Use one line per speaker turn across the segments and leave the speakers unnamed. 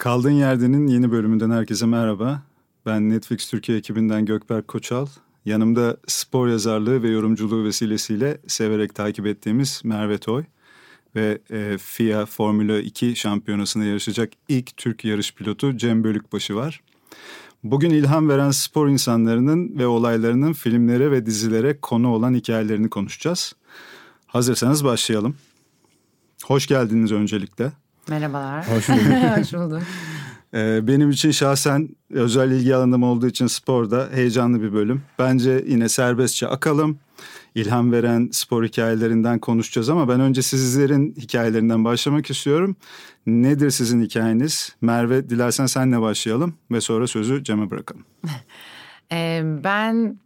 Kaldığın Yerde'nin yeni bölümünden herkese merhaba. Ben Netflix Türkiye ekibinden Gökberk Koçal. Yanımda spor yazarlığı ve yorumculuğu vesilesiyle severek takip ettiğimiz Merve Toy ve e, FIA Formula 2 şampiyonasında yarışacak ilk Türk yarış pilotu Cem Bölükbaşı var. Bugün ilham veren spor insanlarının ve olaylarının filmlere ve dizilere konu olan hikayelerini konuşacağız. Hazırsanız başlayalım. Hoş geldiniz öncelikle.
Merhabalar.
Hoş bulduk.
Hoş bulduk.
Ee, benim için şahsen özel ilgi alanım olduğu için sporda heyecanlı bir bölüm. Bence yine serbestçe akalım. İlham veren spor hikayelerinden konuşacağız ama ben önce sizlerin hikayelerinden başlamak istiyorum. Nedir sizin hikayeniz? Merve dilersen senle başlayalım ve sonra sözü Cem'e bırakalım.
Ee, ben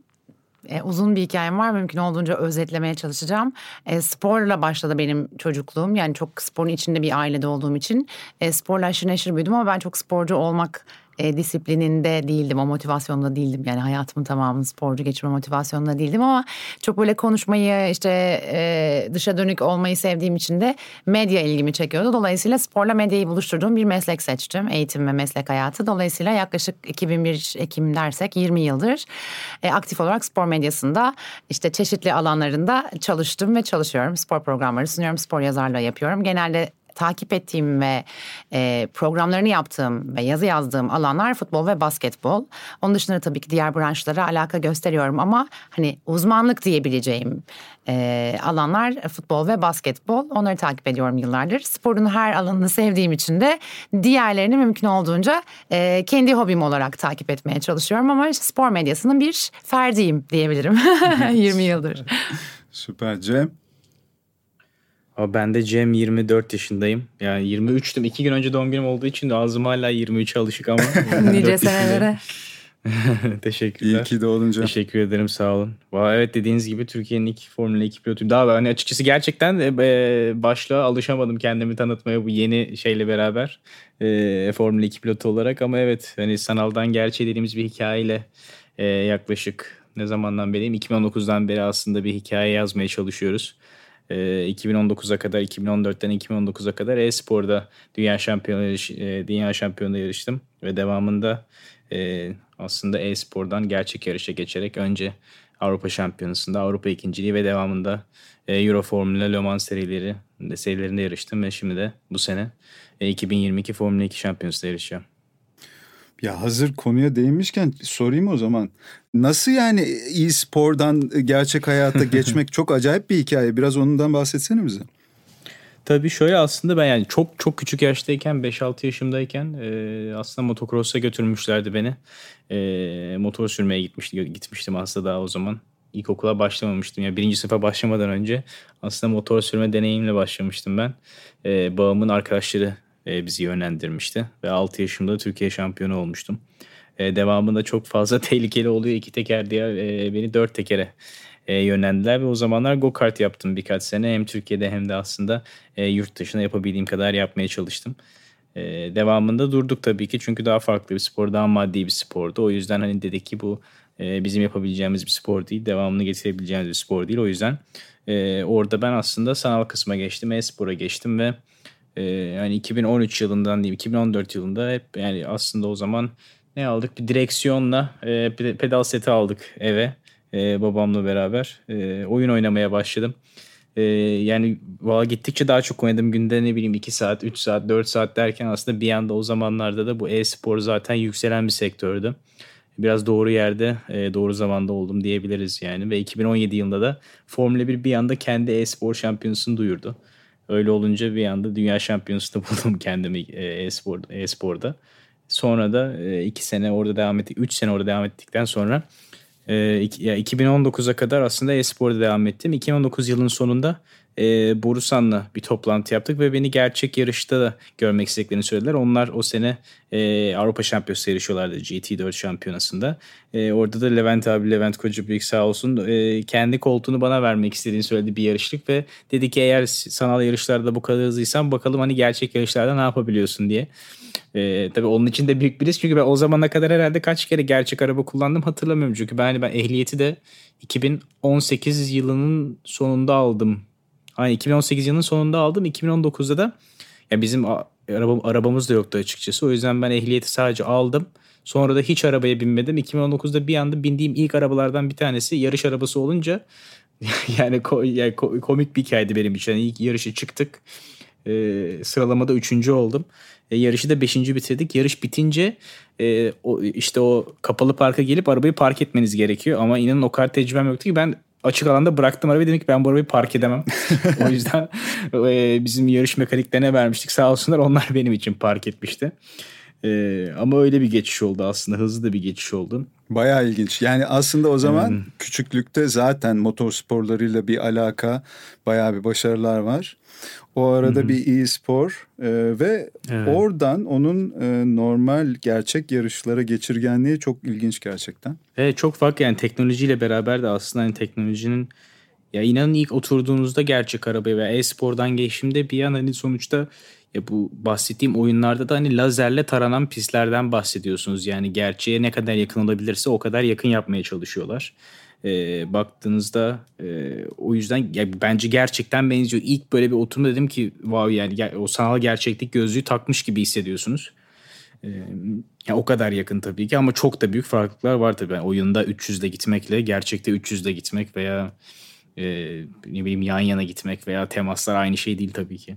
e, uzun bir hikayem var. Mümkün olduğunca özetlemeye çalışacağım. E, sporla başladı benim çocukluğum. Yani çok sporun içinde bir ailede olduğum için. E, sporla aşırı neşir büyüdüm ama ben çok sporcu olmak e, disiplininde değildim. O motivasyonda değildim. Yani hayatımın tamamını sporcu geçirme motivasyonunda değildim ama çok böyle konuşmayı işte e, dışa dönük olmayı sevdiğim için de medya ilgimi çekiyordu. Dolayısıyla sporla medyayı buluşturduğum bir meslek seçtim. Eğitim ve meslek hayatı. Dolayısıyla yaklaşık 2001 Ekim dersek 20 yıldır e, aktif olarak spor medyasında işte çeşitli alanlarında çalıştım ve çalışıyorum. Spor programları sunuyorum, spor yazarlığı yapıyorum. Genelde takip ettiğim ve e, programlarını yaptığım ve yazı yazdığım alanlar futbol ve basketbol. Onun dışında tabii ki diğer branşlara alaka gösteriyorum ama hani uzmanlık diyebileceğim e, alanlar futbol ve basketbol. Onları takip ediyorum yıllardır. Sporun her alanını sevdiğim için de diğerlerini mümkün olduğunca e, kendi hobim olarak takip etmeye çalışıyorum ama işte spor medyasının bir ferdiyim diyebilirim 20 yıldır.
Süper Cem.
Ama ben de Cem 24 yaşındayım. Yani 23'tüm. İki gün önce doğum günüm olduğu için de ağzım hala 23'e alışık ama.
nice senelere.
Teşekkürler.
İyi ki doğdunca.
Teşekkür ederim sağ olun. Vay, evet dediğiniz gibi Türkiye'nin ilk Formula 2 pilotuyum. Daha hani açıkçası gerçekten e, başla alışamadım kendimi tanıtmaya bu yeni şeyle beraber. E, Formula 2 pilotu olarak ama evet hani sanaldan gerçeğe dediğimiz bir hikayeyle e, yaklaşık ne zamandan beriyim? 2019'dan beri aslında bir hikaye yazmaya çalışıyoruz. 2019'a ee, kadar 2014'ten 2019'a kadar e-sporda dünya şampiyonu e, dünya şampiyonunda yarıştım ve devamında e, aslında e-spordan gerçek yarışa geçerek önce Avrupa Şampiyonası'nda Avrupa ikinciliği ve devamında e, Euro Formula Le Mans serileri serilerinde yarıştım ve şimdi de bu sene 2022 Formula 2 Şampiyonası'nda yarışacağım.
Ya hazır konuya değinmişken sorayım o zaman. Nasıl yani e-spordan gerçek hayata geçmek çok acayip bir hikaye. Biraz ondan bahsetsene bize.
Tabii şöyle aslında ben yani çok çok küçük yaştayken 5-6 yaşımdayken e, aslında motocross'a götürmüşlerdi beni. E, motor sürmeye gitmişti, gitmiştim aslında daha o zaman. İlkokula başlamamıştım. Yani birinci sınıfa başlamadan önce aslında motor sürme deneyimle başlamıştım ben. E, babamın arkadaşları e, bizi yönlendirmişti. Ve 6 yaşımda Türkiye şampiyonu olmuştum. E, devamında çok fazla tehlikeli oluyor. iki teker diye e, beni dört tekere e, yönlendiler ve o zamanlar go kart yaptım birkaç sene. Hem Türkiye'de hem de aslında e, yurt dışına yapabildiğim kadar yapmaya çalıştım. E, devamında durduk tabii ki çünkü daha farklı bir spor, daha maddi bir spordu. O yüzden hani dedik ki bu e, bizim yapabileceğimiz bir spor değil, devamını getirebileceğimiz bir spor değil. O yüzden e, orada ben aslında sanal kısma geçtim, e-spora geçtim ve e, yani 2013 yılından diyeyim 2014 yılında hep yani aslında o zaman ne aldık? Bir direksiyonla e, pedal seti aldık eve e, babamla beraber. E, oyun oynamaya başladım. E, yani valla gittikçe daha çok oynadım. Günde ne bileyim 2 saat, 3 saat, 4 saat derken aslında bir anda o zamanlarda da bu e-spor zaten yükselen bir sektördü. Biraz doğru yerde, e, doğru zamanda oldum diyebiliriz yani. Ve 2017 yılında da Formula 1 bir anda kendi e-spor şampiyonasını duyurdu. Öyle olunca bir anda dünya şampiyonasında buldum kendimi e, e-spor, e-sporda. Sonra da e, iki sene orada devam ettik. Üç sene orada devam ettikten sonra e, ya 2019'a kadar aslında e-sporda devam ettim. 2019 yılın sonunda e, Borusan'la bir toplantı yaptık ve beni gerçek yarışta da görmek istediklerini söylediler. Onlar o sene e, Avrupa Şampiyonası yarışıyorlardı GT4 şampiyonasında. E, orada da Levent abi, Levent Kocabıyık sağ olsun e, kendi koltuğunu bana vermek istediğini söyledi bir yarışlık ve dedi ki eğer sanal yarışlarda bu kadar hızlıysan bakalım hani gerçek yarışlarda ne yapabiliyorsun diye. E, tabii onun için de büyük bir risk çünkü ben o zamana kadar herhalde kaç kere gerçek araba kullandım hatırlamıyorum. Çünkü ben, ben ehliyeti de 2018 yılının sonunda aldım Aynı 2018 yılının sonunda aldım. 2019'da da ya bizim arabam, arabamız da yoktu açıkçası. O yüzden ben ehliyeti sadece aldım. Sonra da hiç arabaya binmedim. 2019'da bir anda bindiğim ilk arabalardan bir tanesi yarış arabası olunca yani, ko- yani komik bir hikayeydi benim için. Yani ilk yarışı çıktık. E, sıralamada üçüncü oldum. E, yarışı da beşinci bitirdik. Yarış bitince e, o, işte o kapalı parka gelip arabayı park etmeniz gerekiyor. Ama inanın o kadar tecrübem yoktu ki ben açık alanda bıraktım arabayı dedim ki ben bu arabayı park edemem. o yüzden e, bizim yarış mekaniklerine vermiştik sağ olsunlar onlar benim için park etmişti. E, ama öyle bir geçiş oldu aslında hızlı da bir geçiş oldu.
Bayağı ilginç. Yani aslında o zaman hmm. küçüklükte zaten motor sporlarıyla bir alaka, bayağı bir başarılar var. O arada Hı-hı. bir e-spor e, ve evet. oradan onun e, normal gerçek yarışlara geçirgenliği çok ilginç gerçekten.
Evet çok farklı yani teknolojiyle beraber de aslında hani teknolojinin ya inanın ilk oturduğunuzda gerçek arabaya ve e-spordan geçimde bir an hani sonuçta ya bu bahsettiğim oyunlarda da hani lazerle taranan pistlerden bahsediyorsunuz. Yani gerçeğe ne kadar yakın olabilirse o kadar yakın yapmaya çalışıyorlar. E, baktığınızda e, o yüzden ya, bence gerçekten benziyor. İlk böyle bir oturma dedim ki wow yani o sanal gerçeklik gözlüğü takmış gibi hissediyorsunuz. E, ya o kadar yakın tabii ki ama çok da büyük farklılıklar var tabii. Yani oyunda 300'de gitmekle gerçekte 300'de gitmek veya e, ne bileyim yan yana gitmek veya temaslar aynı şey değil tabii ki.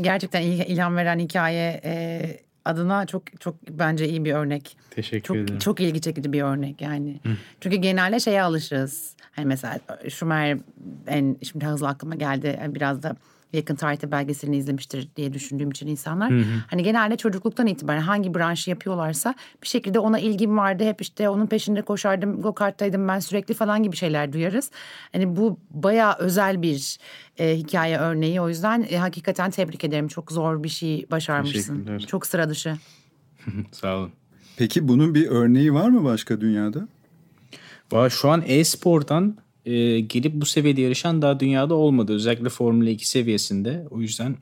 Gerçekten ilham veren hikaye e, adına çok çok bence iyi bir örnek.
Teşekkür
çok,
ederim.
Çok ilgi çekici bir örnek yani. Hı. Çünkü genelde şeye alışırız. Hani mesela Schumer en şimdi hızlı aklıma geldi. Biraz da yakın tarihte belgeselini izlemiştir diye düşündüğüm için insanlar. Hı hı. Hani genelde çocukluktan itibaren hangi branşı yapıyorlarsa bir şekilde ona ilgim vardı. Hep işte onun peşinde koşardım, go karttaydım ben sürekli falan gibi şeyler duyarız. Hani bu bayağı özel bir e, hikaye örneği. O yüzden e, hakikaten tebrik ederim. Çok zor bir şey başarmışsın. Çok sıra dışı.
Sağ olun.
Peki bunun bir örneği var mı başka dünyada?
Şu an e-spordan e, gelip bu seviyede yarışan daha dünyada olmadı. Özellikle Formula 2 seviyesinde. O yüzden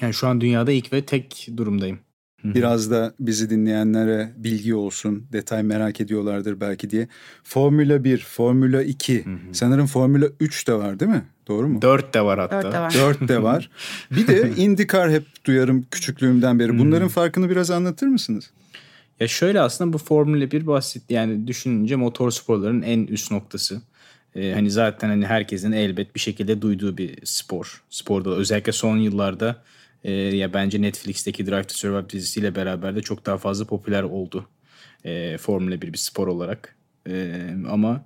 yani şu an dünyada ilk ve tek durumdayım.
Biraz da bizi dinleyenlere bilgi olsun, detay merak ediyorlardır belki diye. Formula 1, Formula 2, sanırım Formula 3 de var değil mi? Doğru mu?
4 de var hatta. 4
de var.
4 de var. Bir de IndyCar hep duyarım küçüklüğümden beri. Bunların farkını biraz anlatır mısınız?
Ya şöyle aslında bu Formula 1 basit yani düşününce motor sporlarının en üst noktası. Ee, hani zaten hani herkesin elbet bir şekilde duyduğu bir spor. Sporda özellikle son yıllarda e, ya bence Netflix'teki Drive to Survive dizisiyle beraber de çok daha fazla popüler oldu. E, Formula 1 bir spor olarak. E, ama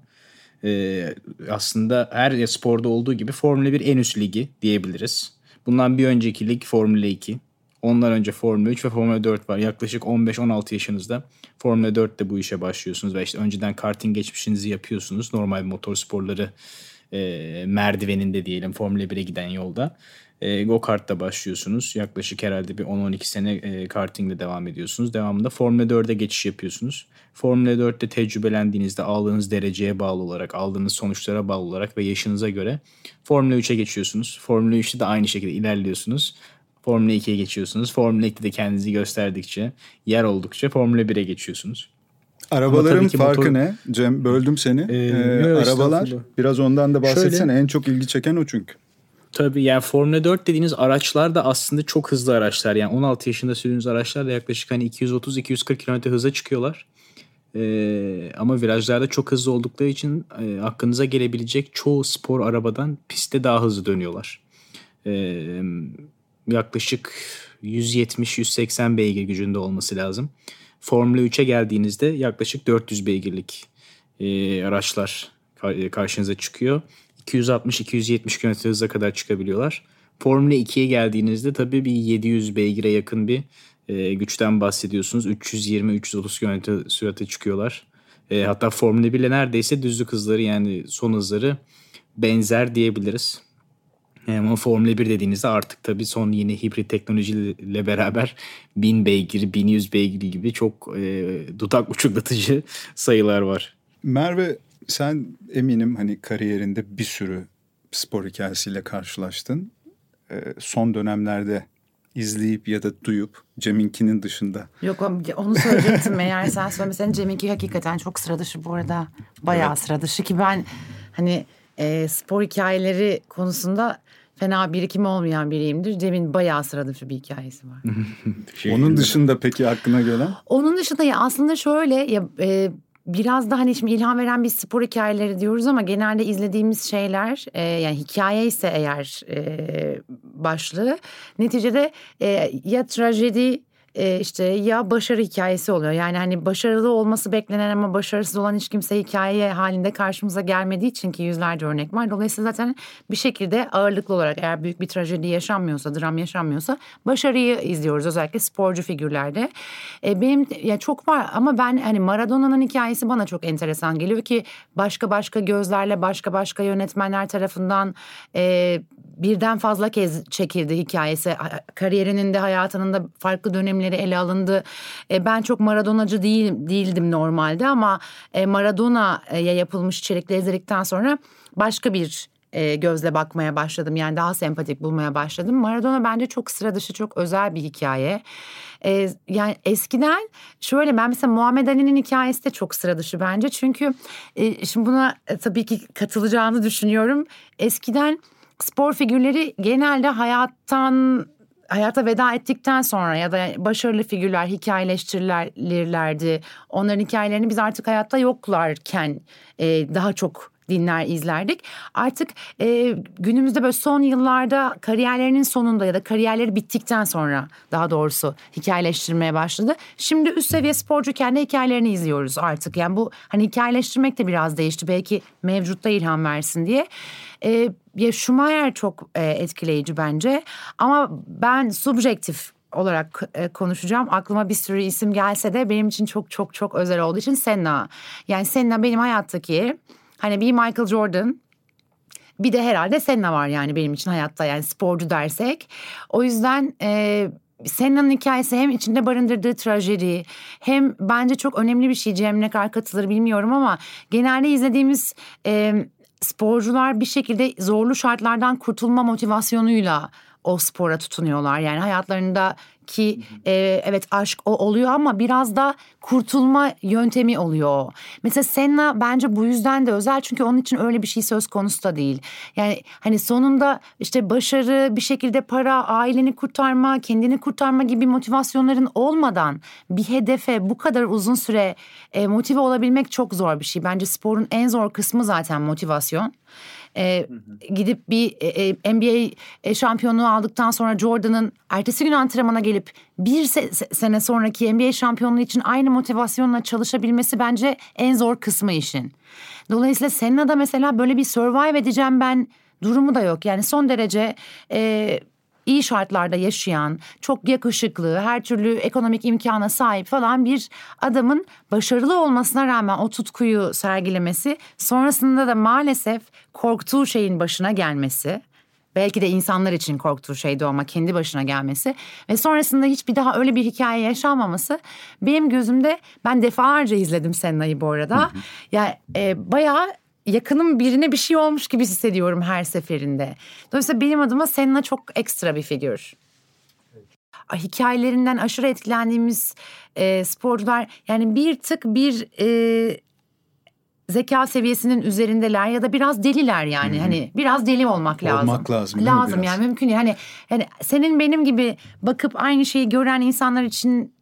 e, aslında her sporda olduğu gibi Formula 1 en üst ligi diyebiliriz. Bundan bir önceki lig Formula 2. Ondan önce Formula 3 ve Formula 4 var. Yaklaşık 15-16 yaşınızda Formula 4'te bu işe başlıyorsunuz ve işte önceden karting geçmişinizi yapıyorsunuz. Normal motor sporları e, merdiveninde diyelim Formula 1'e giden yolda. E, go kart'ta başlıyorsunuz. Yaklaşık herhalde bir 10-12 sene e, kartingle devam ediyorsunuz. Devamında Formula 4'e geçiş yapıyorsunuz. Formula 4'te tecrübelendiğinizde aldığınız dereceye bağlı olarak, aldığınız sonuçlara bağlı olarak ve yaşınıza göre Formula 3'e geçiyorsunuz. Formula 3'te de aynı şekilde ilerliyorsunuz. Formula 2'ye geçiyorsunuz. Formula 2'de kendinizi gösterdikçe, yer oldukça Formula 1'e geçiyorsunuz.
Arabaların farkı motor... ne? Cem böldüm seni. Ee, ee, arabalar biraz ondan da bahsetsene. Şöyle, en çok ilgi çeken o çünkü.
Tabii yani Formula 4 dediğiniz araçlar da aslında çok hızlı araçlar. Yani 16 yaşında sürdüğünüz araçlar da yaklaşık hani 230-240 km hıza çıkıyorlar. Ee, ama virajlarda çok hızlı oldukları için e, aklınıza gelebilecek çoğu spor arabadan pistte daha hızlı dönüyorlar. Ee, yaklaşık 170-180 beygir gücünde olması lazım. Formula 3'e geldiğinizde yaklaşık 400 beygirlik e, araçlar e, karşınıza çıkıyor. 260-270 km hıza kadar çıkabiliyorlar. Formula 2'ye geldiğinizde tabii bir 700 beygire yakın bir e, güçten bahsediyorsunuz. 320-330 km sürate çıkıyorlar. E, hatta Formula 1 ile neredeyse düzlük hızları yani son hızları benzer diyebiliriz. Ama Formula 1 dediğinizde artık tabii son yeni hibrit teknolojiyle beraber 1000 beygir, 1100 beygir gibi çok e, dudak uçuklatıcı sayılar var.
Merve sen eminim hani kariyerinde bir sürü spor hikayesiyle karşılaştın. E, son dönemlerde izleyip ya da duyup Cem'inkinin dışında.
Yok onu söyleyecektim eğer sen söylemesen Cem'inki hakikaten çok sıra dışı bu arada. Bayağı evet. sıra dışı ki ben hani e, spor hikayeleri konusunda fena birikimi olmayan biriyimdir. Cem'in bayağı sıra dışı bir hikayesi var.
Onun dışında peki aklına gelen?
Onun dışında ya aslında şöyle ya e, biraz da hani şimdi ilham veren bir spor hikayeleri diyoruz ama genelde izlediğimiz şeyler e, yani hikaye ise eğer e, başlığı neticede e, ya trajedi e, işte ya başarı hikayesi oluyor. Yani hani başarılı olması beklenen ama başarısız olan hiç kimse hikaye halinde karşımıza gelmediği için ki yüzlerce örnek var. Dolayısıyla zaten bir şekilde ağırlıklı olarak eğer büyük bir trajedi yaşanmıyorsa, dram yaşanmıyorsa başarıyı izliyoruz özellikle sporcu figürlerde. E, benim ya çok var ama ben hani Maradona'nın hikayesi bana çok enteresan geliyor ki başka başka gözlerle başka başka yönetmenler tarafından e, birden fazla kez çekildi hikayesi. Kariyerinin de hayatının da farklı dönemleri ele alındı. E, ben çok Maradonacı değil, değildim normalde ama e, Maradona'ya yapılmış içerikleri izledikten sonra başka bir e, gözle bakmaya başladım. Yani daha sempatik bulmaya başladım. Maradona bence çok sıra dışı, çok özel bir hikaye. E, yani eskiden şöyle ben mesela Muhammed Ali'nin hikayesi de çok sıra dışı bence. Çünkü e, şimdi buna e, tabii ki katılacağını düşünüyorum. Eskiden spor figürleri genelde hayattan hayata veda ettikten sonra ya da başarılı figürler hikayeleştirilirlerdi. Onların hikayelerini biz artık hayatta yoklarken e, daha çok dinler izlerdik. Artık e, günümüzde böyle son yıllarda kariyerlerinin sonunda ya da kariyerleri bittikten sonra daha doğrusu hikayeleştirmeye başladı. Şimdi üst seviye sporcu kendi hikayelerini izliyoruz artık. Yani bu hani hikayeleştirmek de biraz değişti. Belki mevcutta ilham versin diye. E, ya Schumacher çok e, etkileyici bence ama ben subjektif olarak e, konuşacağım. Aklıma bir sürü isim gelse de benim için çok çok çok özel olduğu için Senna. Yani Senna benim hayattaki hani bir Michael Jordan bir de herhalde Senna var yani benim için hayatta yani sporcu dersek. O yüzden e, Senna'nın hikayesi hem içinde barındırdığı trajedi hem bence çok önemli bir şey. Cem ne kadar katılır bilmiyorum ama genelde izlediğimiz e, sporcular bir şekilde zorlu şartlardan kurtulma motivasyonuyla o spora tutunuyorlar. Yani hayatlarında ki e, evet aşk o oluyor ama biraz da kurtulma yöntemi oluyor. Mesela Senna bence bu yüzden de özel çünkü onun için öyle bir şey söz konusu da değil. Yani hani sonunda işte başarı, bir şekilde para, aileni kurtarma, kendini kurtarma gibi motivasyonların olmadan bir hedefe bu kadar uzun süre e, motive olabilmek çok zor bir şey. Bence sporun en zor kısmı zaten motivasyon. E, gidip bir e, e NBA e, şampiyonluğu aldıktan sonra Jordan'ın ertesi gün antrenmana gelip bir se- sene sonraki NBA şampiyonluğu için aynı motivasyonla çalışabilmesi bence en zor kısmı işin. Dolayısıyla Senna'da mesela böyle bir survive edeceğim ben durumu da yok. Yani son derece e, iyi şartlarda yaşayan, çok yakışıklı, her türlü ekonomik imkana sahip falan bir adamın başarılı olmasına rağmen o tutkuyu sergilemesi, sonrasında da maalesef korktuğu şeyin başına gelmesi belki de insanlar için korktuğu şeydi ama kendi başına gelmesi ve sonrasında hiçbir daha öyle bir hikaye yaşanmaması benim gözümde ben defalarca izledim Senna'yı bu arada. Ya yani, e, bayağı yakınım birine bir şey olmuş gibi hissediyorum her seferinde. Dolayısıyla benim adıma Senna çok ekstra bir figür. Hikayelerinden aşırı etkilendiğimiz e, sporcular yani bir tık bir e, zeka seviyesinin üzerindeler ya da biraz deliler yani Hı-hı. hani biraz deli olmak lazım.
Olmak lazım.
Lazım yani mümkün değil. Hani yani senin benim gibi bakıp aynı şeyi gören insanlar için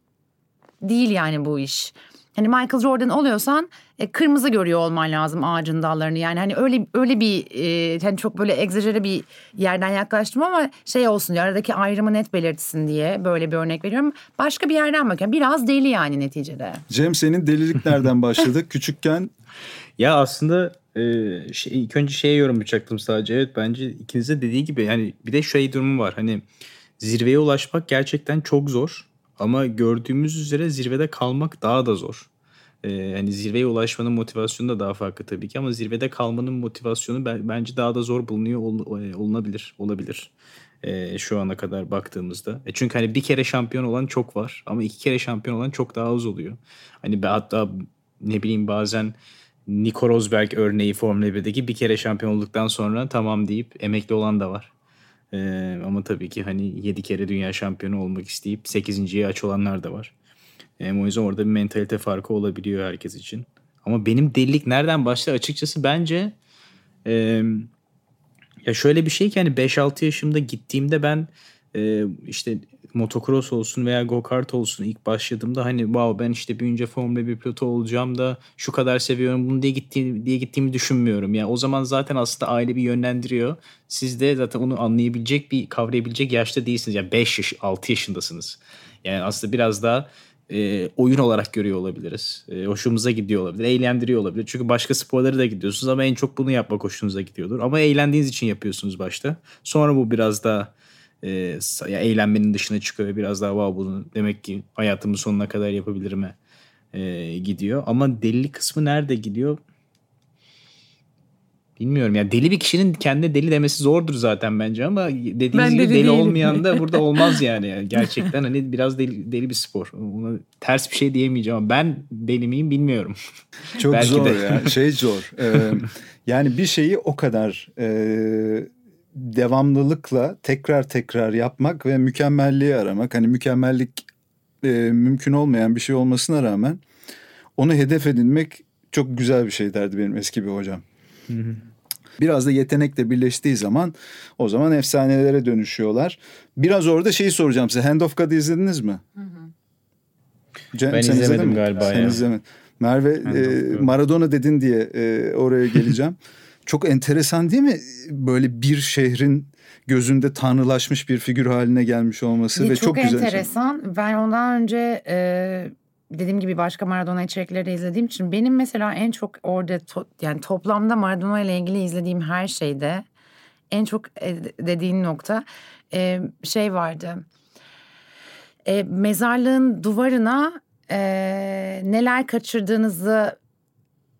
değil yani bu iş hani Michael Jordan oluyorsan e, kırmızı görüyor olman lazım ağacın dallarını. Yani hani öyle öyle bir e, hani çok böyle egzajere bir yerden yaklaştım ama şey olsun diye aradaki ayrımı net belirtsin diye böyle bir örnek veriyorum. Başka bir yerden bakıyorum. Biraz deli yani neticede.
Cem senin delilik nereden başladı? Küçükken
ya aslında e, şey, ilk önce şeye yorumlayacaktım sadece. Evet bence ikinize dediği gibi yani bir de şey durumu var. Hani zirveye ulaşmak gerçekten çok zor. Ama gördüğümüz üzere zirvede kalmak daha da zor. Ee, yani zirveye ulaşmanın motivasyonu da daha farklı tabii ki ama zirvede kalmanın motivasyonu bence daha da zor bulunuyor e, olunabilir olabilir e, şu ana kadar baktığımızda. E çünkü hani bir kere şampiyon olan çok var ama iki kere şampiyon olan çok daha az oluyor. Hani hatta ne bileyim bazen Nico Rosberg örneği Formula 1'deki bir kere şampiyon olduktan sonra tamam deyip emekli olan da var. Ee, ama tabii ki hani 7 kere dünya şampiyonu olmak isteyip 8.ye aç olanlar da var. Ee, o yüzden orada bir mentalite farkı olabiliyor herkes için. Ama benim delilik nereden başladı açıkçası bence e, Ya şöyle bir şey ki hani 5-6 yaşımda gittiğimde ben e, işte motocross olsun veya go kart olsun ilk başladığımda hani wow ben işte büyünce Formula 1 pilotu olacağım da şu kadar seviyorum bunu diye gittiğim diye gittiğimi düşünmüyorum. Yani o zaman zaten aslında aile bir yönlendiriyor. Siz de zaten onu anlayabilecek bir kavrayabilecek yaşta değilsiniz. Yani 5 yaş 6 yaşındasınız. Yani aslında biraz daha e, oyun olarak görüyor olabiliriz. E, hoşumuza gidiyor olabilir. Eğlendiriyor olabilir. Çünkü başka sporları da gidiyorsunuz ama en çok bunu yapmak hoşunuza gidiyordur. Ama eğlendiğiniz için yapıyorsunuz başta. Sonra bu biraz daha e, ya eğlenmenin dışına çıkıyor ve biraz daha wow bunu demek ki hayatımın sonuna kadar yapabilirim e, gidiyor. Ama delilik kısmı nerede gidiyor? Bilmiyorum ya deli bir kişinin kendine deli demesi zordur zaten bence ama dediğiniz ben gibi deli, deli olmayan da burada olmaz yani. yani. Gerçekten hani biraz deli, deli bir spor. Ona ters bir şey diyemeyeceğim ama ben deli miyim bilmiyorum.
Çok Belki zor de. ya şey zor. Ee, yani bir şeyi o kadar e, devamlılıkla tekrar tekrar yapmak ve mükemmelliği aramak. Hani mükemmellik e, mümkün olmayan bir şey olmasına rağmen onu hedef edinmek çok güzel bir şey derdi benim eski bir hocam. Biraz da yetenekle birleştiği zaman o zaman efsanelere dönüşüyorlar. Biraz orada şeyi soracağım size. Hand of God'ı izlediniz mi? Hı hı.
Can, ben izlemedim galiba sen ya. Izlemedin.
Merve e, Maradona dedin diye e, oraya geleceğim. Çok enteresan değil mi? Böyle bir şehrin gözünde tanrılaşmış bir figür haline gelmiş olması
ya
ve
çok, çok güzel. Çok enteresan. Şey. Ben ondan önce e, dediğim gibi başka Maradona içerikleri izlediğim için benim mesela en çok orada to, yani toplamda Maradona ile ilgili izlediğim her şeyde en çok e, dediğin nokta e, şey vardı. E, mezarlığın duvarına e, neler kaçırdığınızı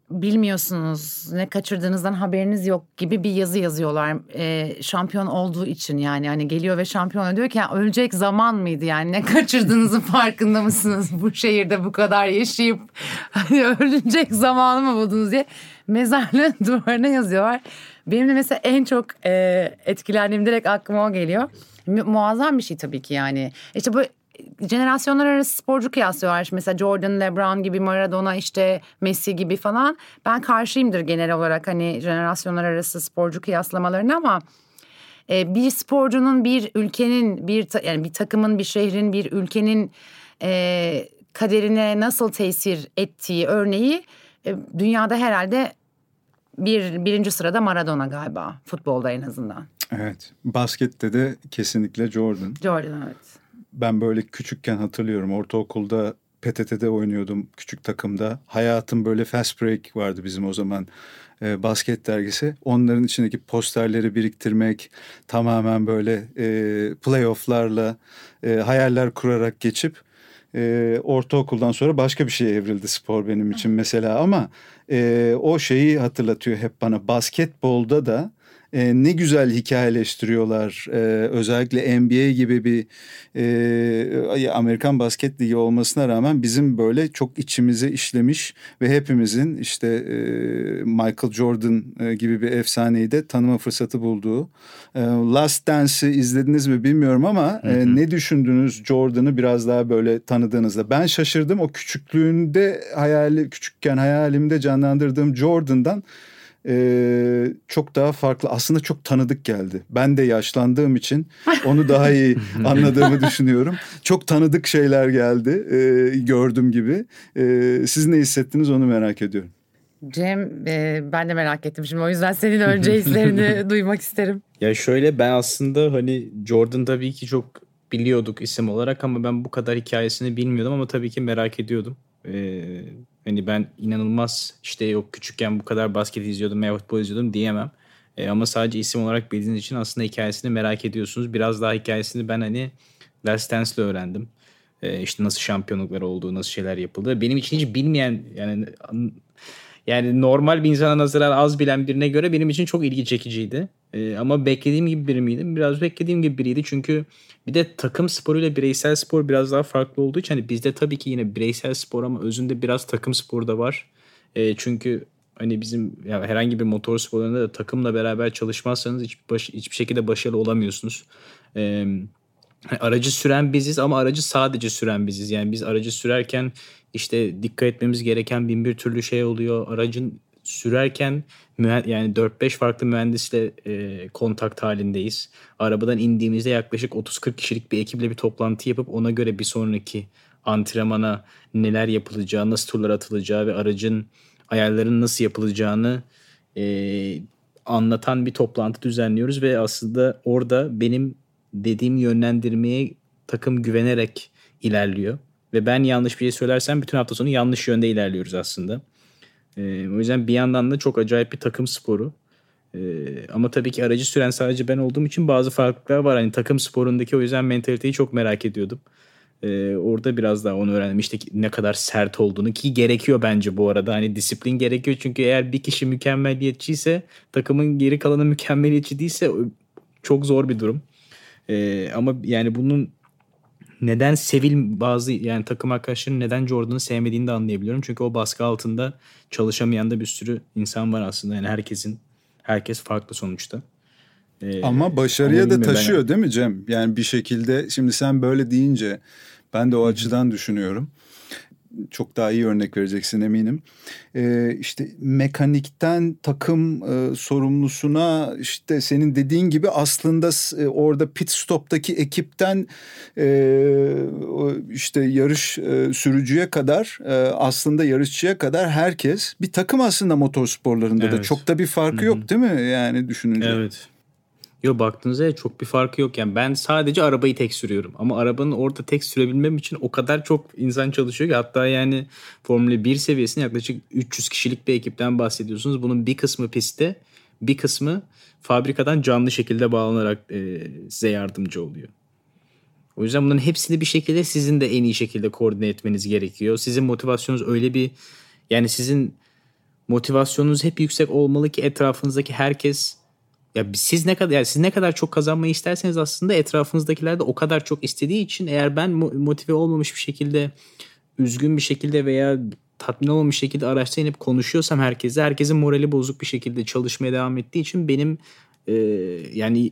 bilmiyorsunuz ne kaçırdığınızdan haberiniz yok gibi bir yazı yazıyorlar e, şampiyon olduğu için yani hani geliyor ve şampiyon diyor ki ölecek zaman mıydı yani ne kaçırdığınızın farkında mısınız bu şehirde bu kadar yaşayıp hani ölecek zamanı mı buldunuz diye mezarlığın duvarına yazıyorlar. Benim de mesela en çok e, etkilendiğim direkt aklıma o geliyor. Mu muazzam bir şey tabii ki yani. İşte bu jenerasyonlar arası sporcu kıyaslıyorlar. Mesela Jordan, LeBron gibi, Maradona işte Messi gibi falan. Ben karşıyımdır genel olarak hani jenerasyonlar arası sporcu kıyaslamalarını ama e, bir sporcunun bir ülkenin bir yani bir takımın bir şehrin bir ülkenin e, kaderine nasıl tesir ettiği örneği e, dünyada herhalde bir birinci sırada Maradona galiba futbolda en azından.
Evet baskette de kesinlikle Jordan.
Jordan evet
ben böyle küçükken hatırlıyorum ortaokulda PTT'de oynuyordum küçük takımda. Hayatım böyle fast break vardı bizim o zaman e, basket dergisi. Onların içindeki posterleri biriktirmek tamamen böyle e, playofflarla e, hayaller kurarak geçip e, ortaokuldan sonra başka bir şeye evrildi spor benim için mesela ama e, o şeyi hatırlatıyor hep bana basketbolda da e, ne güzel hikayeleştiriyorlar. E, özellikle NBA gibi bir e, Amerikan basket ligi olmasına rağmen bizim böyle çok içimize işlemiş ve hepimizin işte e, Michael Jordan e, gibi bir efsaneyi de tanıma fırsatı bulduğu. E, Last Dance'i izlediniz mi bilmiyorum ama E, ne düşündünüz Jordan'ı biraz daha böyle tanıdığınızda? Ben şaşırdım o küçüklüğünde hayali küçükken hayalimde canlandırdığım Jordan'dan e, çok daha farklı aslında çok tanıdık geldi. Ben de yaşlandığım için onu daha iyi anladığımı düşünüyorum. Çok tanıdık şeyler geldi e, gördüm gibi. E, siz ne hissettiniz onu merak ediyorum.
Cem e, ben de merak ettim şimdi o yüzden senin önce hislerini duymak isterim.
Ya şöyle ben aslında hani Jordan tabii ki çok biliyorduk isim olarak ama ben bu kadar hikayesini bilmiyordum ama tabii ki merak ediyordum. Ee, Hani ben inanılmaz işte yok küçükken bu kadar basket izliyordum veya futbol izliyordum diyemem. E, ama sadece isim olarak bildiğiniz için aslında hikayesini merak ediyorsunuz. Biraz daha hikayesini ben hani Last Dance'le öğrendim. E, işte nasıl şampiyonluklar olduğu, nasıl şeyler yapıldı. Benim için hiç bilmeyen yani yani normal bir insana nazaran az bilen birine göre benim için çok ilgi çekiciydi. Ee, ama beklediğim gibi biri miydim? Biraz beklediğim gibi biriydi. Çünkü bir de takım sporuyla bireysel spor biraz daha farklı olduğu için hani bizde tabii ki yine bireysel spor ama özünde biraz takım sporu da var. Ee, çünkü hani bizim ya herhangi bir motor sporlarında da takımla beraber çalışmazsanız hiç baş, hiçbir şekilde başarılı olamıyorsunuz. Ee, aracı süren biziz ama aracı sadece süren biziz. Yani biz aracı sürerken işte dikkat etmemiz gereken bin bir türlü şey oluyor. Aracın sürerken yani 4-5 farklı mühendisle e, kontak halindeyiz. Arabadan indiğimizde yaklaşık 30-40 kişilik bir ekiple bir toplantı yapıp ona göre bir sonraki antrenmana neler yapılacağı, nasıl turlar atılacağı ve aracın ayarların nasıl yapılacağını e, anlatan bir toplantı düzenliyoruz ve aslında orada benim dediğim yönlendirmeye takım güvenerek ilerliyor. Ve ben yanlış bir şey söylersem bütün hafta sonu yanlış yönde ilerliyoruz aslında. Ee, o yüzden bir yandan da çok acayip bir takım sporu. Ee, ama tabii ki aracı süren sadece ben olduğum için bazı farklılıklar var. Hani takım sporundaki o yüzden mentaliteyi çok merak ediyordum. Ee, orada biraz daha onu öğrendim. İşte ne kadar sert olduğunu ki gerekiyor bence bu arada. Hani disiplin gerekiyor çünkü eğer bir kişi mükemmeliyetçi ise takımın geri kalanı mükemmeliyetçi değilse çok zor bir durum. Ee, ama yani bunun neden sevil bazı yani takım arkadaşlarının neden Jordan'ı sevmediğini de anlayabiliyorum. Çünkü o baskı altında çalışamayan da bir sürü insan var aslında. Yani herkesin herkes farklı sonuçta.
Ee, ama başarıya ama da taşıyor ben... değil mi Cem? Yani bir şekilde şimdi sen böyle deyince ben de o açıdan düşünüyorum çok daha iyi örnek vereceksin eminim. Ee, işte mekanikten takım e, sorumlusuna işte senin dediğin gibi aslında e, orada pit stop'taki ekipten e, işte yarış e, sürücüye kadar e, aslında yarışçıya kadar herkes bir takım aslında motorsporlarında evet. da çok da bir farkı Hı-hı. yok değil mi yani düşününce?
Evet. Yo baktığınızda çok bir farkı yok. Yani ben sadece arabayı tek sürüyorum. Ama arabanın orada tek sürebilmem için o kadar çok insan çalışıyor ki hatta yani Formula 1 seviyesinde yaklaşık 300 kişilik bir ekipten bahsediyorsunuz. Bunun bir kısmı pistte, bir kısmı fabrikadan canlı şekilde bağlanarak e, size yardımcı oluyor. O yüzden bunların hepsini bir şekilde sizin de en iyi şekilde koordine etmeniz gerekiyor. Sizin motivasyonunuz öyle bir yani sizin motivasyonunuz hep yüksek olmalı ki etrafınızdaki herkes ya siz ne kadar yani siz ne kadar çok kazanmayı isterseniz aslında etrafınızdakiler de o kadar çok istediği için eğer ben motive olmamış bir şekilde üzgün bir şekilde veya tatmin olmamış şekilde araçta inip konuşuyorsam herkese herkesin morali bozuk bir şekilde çalışmaya devam ettiği için benim e, yani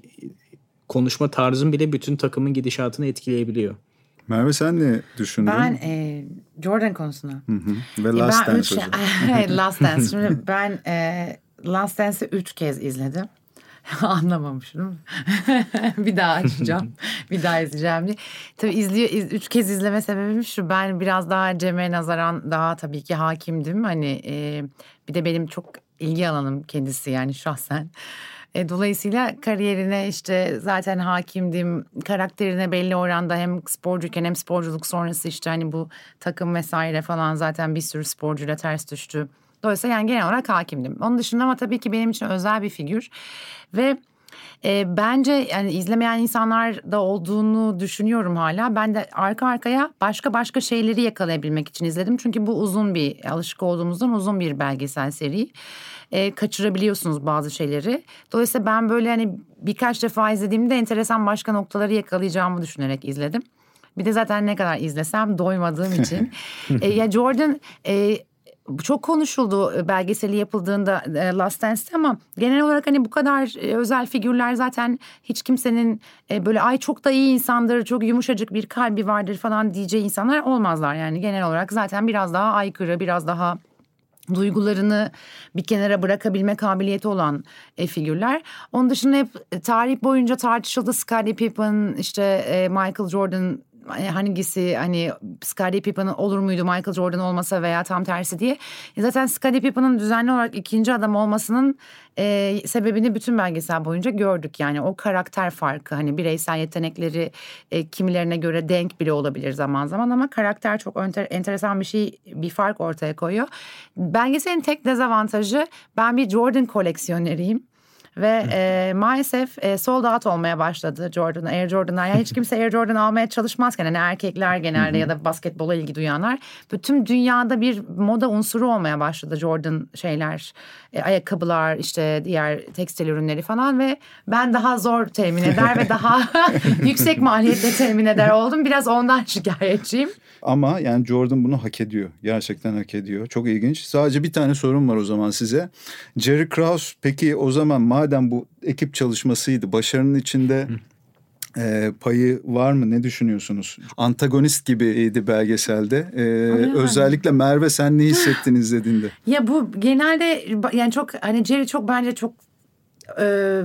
konuşma tarzım bile bütün takımın gidişatını etkileyebiliyor.
Merve sen ne düşündün?
Ben e, Jordan konusuna.
Hı hı. Ve Last Dance.
Ben Last Dance. Şimdi ben e, Last Dance'i üç kez izledim. Anlamamışım. bir daha açacağım. bir daha izleyeceğim diye. Tabii izliyor, iz, üç kez izleme sebebim şu. Ben biraz daha Cem'e nazaran daha tabii ki hakimdim. Hani e, bir de benim çok ilgi alanım kendisi yani şahsen. E, dolayısıyla kariyerine işte zaten hakimdim. Karakterine belli oranda hem sporcuyken hem sporculuk sonrası işte hani bu takım vesaire falan zaten bir sürü sporcuyla ters düştü. Dolayısıyla yani genel olarak hakimdim. Onun dışında ama tabii ki benim için özel bir figür. Ve e, bence yani izlemeyen insanlar da olduğunu düşünüyorum hala. Ben de arka arkaya başka başka şeyleri yakalayabilmek için izledim. Çünkü bu uzun bir alışık olduğumuzdan uzun bir belgesel seri. E, kaçırabiliyorsunuz bazı şeyleri. Dolayısıyla ben böyle hani birkaç defa izlediğimde enteresan başka noktaları yakalayacağımı düşünerek izledim. Bir de zaten ne kadar izlesem doymadığım için. e, ya Jordan e, çok konuşuldu e, belgeseli yapıldığında e, Last Dance'te ama genel olarak hani bu kadar e, özel figürler zaten hiç kimsenin böyle ay çok da iyi insandır, çok yumuşacık bir kalbi vardır falan diyeceği insanlar olmazlar. Yani genel olarak zaten biraz daha aykırı, biraz daha duygularını bir kenara bırakabilme kabiliyeti olan e, figürler. Onun dışında hep tarih boyunca tartışıldı Scottie Pippen, işte e, Michael Jordan hangisi hani Scottie Pippen'ın olur muydu Michael Jordan olmasa veya tam tersi diye. E, zaten Scottie Pippen'ın düzenli olarak ikinci adam olmasının e, sebebini bütün belgesel boyunca gördük. Yani o karakter farkı hani bireysel yetenekleri e, kimilerine göre denk bile olabilir zaman zaman ama karakter çok enter, enteresan bir şey bir fark ortaya koyuyor. Belgeselin tek dezavantajı ben bir Jordan koleksiyoneriyim. Ve e, maalesef e, sold out olmaya başladı Jordan, Air Jordan'lar. Yani hiç kimse Air Jordan almaya çalışmazken hani erkekler genelde ya da basketbola ilgi duyanlar. Bütün dünyada bir moda unsuru olmaya başladı Jordan şeyler, e, ayakkabılar, işte diğer tekstil ürünleri falan ve ben daha zor temin eder ve daha yüksek maliyetle temin eder oldum. Biraz ondan şikayetçiyim.
Ama yani Jordan bunu hak ediyor. Gerçekten hak ediyor. Çok ilginç. Sadece bir tane sorum var o zaman size. Jerry Krause peki o zaman madem bu ekip çalışmasıydı başarının içinde e, payı var mı? Ne düşünüyorsunuz? Antagonist gibiydi belgeselde. E, özellikle Merve sen ne hissettin izlediğinde?
Ya bu genelde yani çok hani Jerry çok bence çok e,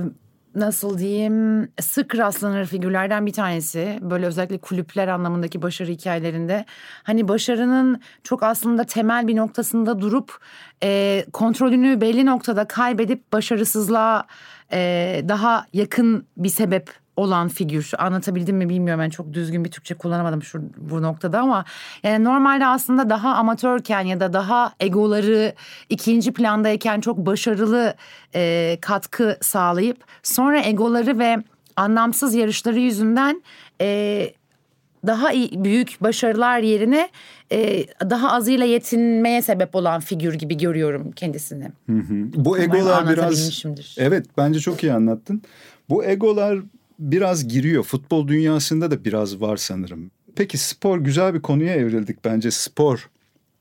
nasıl diyeyim sık rastlanır figürlerden bir tanesi. Böyle özellikle kulüpler anlamındaki başarı hikayelerinde. Hani başarının çok aslında temel bir noktasında durup e, kontrolünü belli noktada kaybedip başarısızlığa e, daha yakın bir sebep olan figür. Anlatabildim mi bilmiyorum. Ben çok düzgün bir Türkçe kullanamadım şu bu noktada ama yani normalde aslında daha amatörken ya da daha egoları ikinci plandayken çok başarılı e, katkı sağlayıp sonra egoları ve anlamsız yarışları yüzünden e, daha iyi, büyük başarılar yerine e, daha azıyla yetinmeye sebep olan figür gibi görüyorum kendisini.
Hı hı. Bu egolar biraz evet bence çok iyi anlattın. Bu egolar biraz giriyor. Futbol dünyasında da biraz var sanırım. Peki spor güzel bir konuya evrildik bence spor.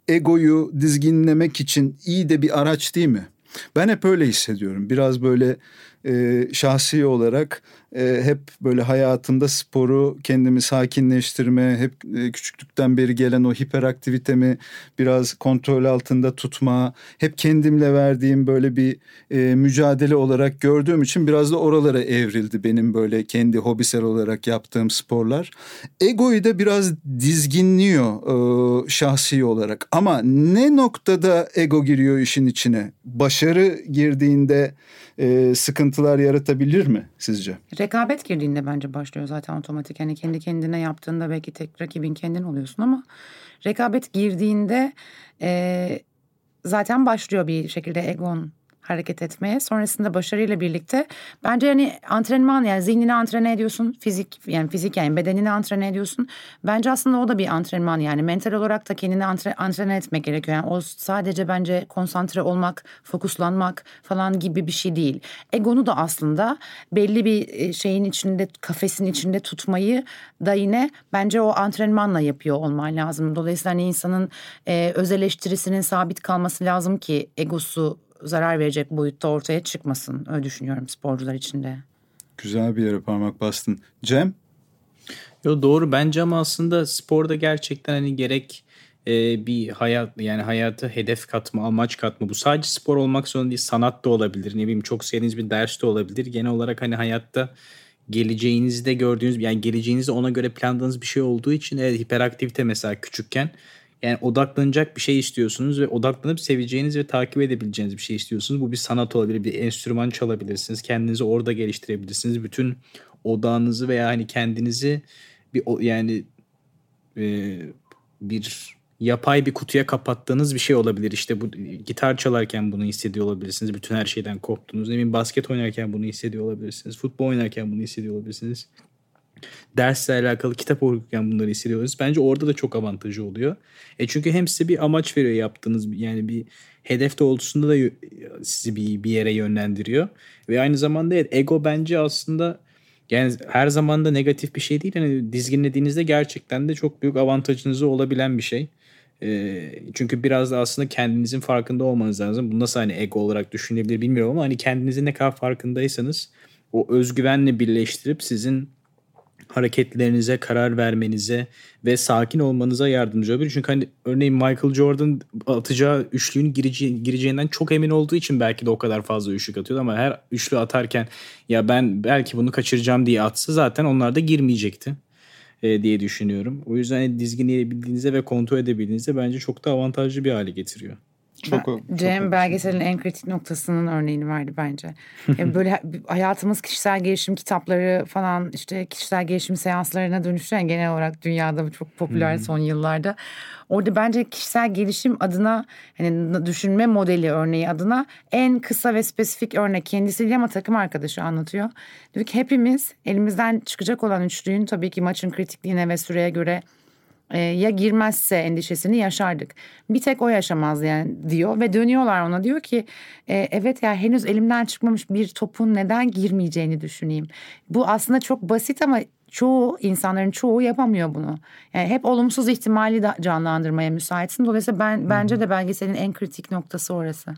Egoyu dizginlemek için iyi de bir araç değil mi? Ben hep öyle hissediyorum. Biraz böyle e, şahsi olarak e, hep böyle hayatımda sporu kendimi sakinleştirme, hep e, küçüklükten beri gelen o hiperaktivitemi biraz kontrol altında tutma, hep kendimle verdiğim böyle bir e, mücadele olarak gördüğüm için biraz da oralara evrildi benim böyle kendi hobisel olarak yaptığım sporlar. Egoyu da biraz dizginliyor e, şahsi olarak ama ne noktada ego giriyor işin içine? Başarı girdiğinde e, sıkıntılar yaratabilir mi sizce?
Rekabet girdiğinde bence başlıyor zaten otomatik. Yani kendi kendine yaptığında belki tek rakibin kendin oluyorsun ama rekabet girdiğinde e, zaten başlıyor bir şekilde egon hareket etmeye. Sonrasında başarıyla birlikte bence yani antrenman yani zihnini antrene ediyorsun. Fizik yani fizik yani bedenini antrene ediyorsun. Bence aslında o da bir antrenman yani mental olarak da kendini antre, antrene etmek gerekiyor. Yani o sadece bence konsantre olmak, fokuslanmak falan gibi bir şey değil. Egonu da aslında belli bir e, şeyin içinde, kafesin içinde tutmayı da yine bence o antrenmanla yapıyor olman lazım. Dolayısıyla hani insanın e, öz eleştirisinin sabit kalması lazım ki egosu zarar verecek boyutta ortaya çıkmasın. Öyle düşünüyorum sporcular için de.
Güzel bir yere parmak bastın. Cem?
Yo doğru bence ama aslında sporda gerçekten hani gerek e, bir hayat yani hayatı hedef katma, amaç katma. Bu sadece spor olmak zorunda değil, sanat da olabilir. Ne bileyim çok sevdiğiniz bir ders de olabilir. Genel olarak hani hayatta geleceğinizde gördüğünüz yani geleceğinizde ona göre planladığınız bir şey olduğu için evet, hiperaktivite mesela küçükken yani odaklanacak bir şey istiyorsunuz ve odaklanıp seveceğiniz ve takip edebileceğiniz bir şey istiyorsunuz. Bu bir sanat olabilir, bir enstrüman çalabilirsiniz. Kendinizi orada geliştirebilirsiniz. Bütün odağınızı veya hani kendinizi bir yani e, bir yapay bir kutuya kapattığınız bir şey olabilir. İşte bu gitar çalarken bunu hissediyor olabilirsiniz. Bütün her şeyden koptunuz. Ne basket oynarken bunu hissediyor olabilirsiniz. Futbol oynarken bunu hissediyor olabilirsiniz dersle alakalı kitap okurken bunları hissediyoruz. Bence orada da çok avantajı oluyor. E çünkü hem size bir amaç veriyor yaptığınız yani bir hedef doğrultusunda da sizi bir, bir yere yönlendiriyor. Ve aynı zamanda ego bence aslında yani her zaman da negatif bir şey değil. Yani dizginlediğinizde gerçekten de çok büyük avantajınız olabilen bir şey. E, çünkü biraz da aslında kendinizin farkında olmanız lazım. Bu nasıl hani ego olarak düşünebilir bilmiyorum ama hani kendinizin ne kadar farkındaysanız o özgüvenle birleştirip sizin hareketlerinize, karar vermenize ve sakin olmanıza yardımcı olabilir. Çünkü hani örneğin Michael Jordan atacağı üçlüğün gireceği, gireceğinden çok emin olduğu için belki de o kadar fazla üçlük atıyordu ama her üçlü atarken ya ben belki bunu kaçıracağım diye atsa zaten onlar da girmeyecekti e, diye düşünüyorum. O yüzden hani dizginleyebildiğinizde ve kontrol edebildiğinizde bence çok da avantajlı bir hale getiriyor.
Çok, çok Cem belgeselin en kritik noktasının örneğini verdi bence. Yani böyle hayatımız kişisel gelişim kitapları falan işte kişisel gelişim seanslarına dönüştü. Yani genel olarak dünyada çok popüler son yıllarda. Orada bence kişisel gelişim adına hani düşünme modeli örneği adına en kısa ve spesifik örnek kendisiyle ama takım arkadaşı anlatıyor. Diyor ki hepimiz elimizden çıkacak olan üçlüğün tabii ki maçın kritikliğine ve süreye göre e, ya girmezse endişesini yaşardık. Bir tek o yaşamaz yani diyor ve dönüyorlar ona diyor ki e, evet ya henüz elimden çıkmamış bir topun neden girmeyeceğini düşüneyim. Bu aslında çok basit ama çoğu insanların çoğu yapamıyor bunu. Yani hep olumsuz ihtimali canlandırmaya müsaitsin. Dolayısıyla ben bence de belgeselin en kritik noktası orası.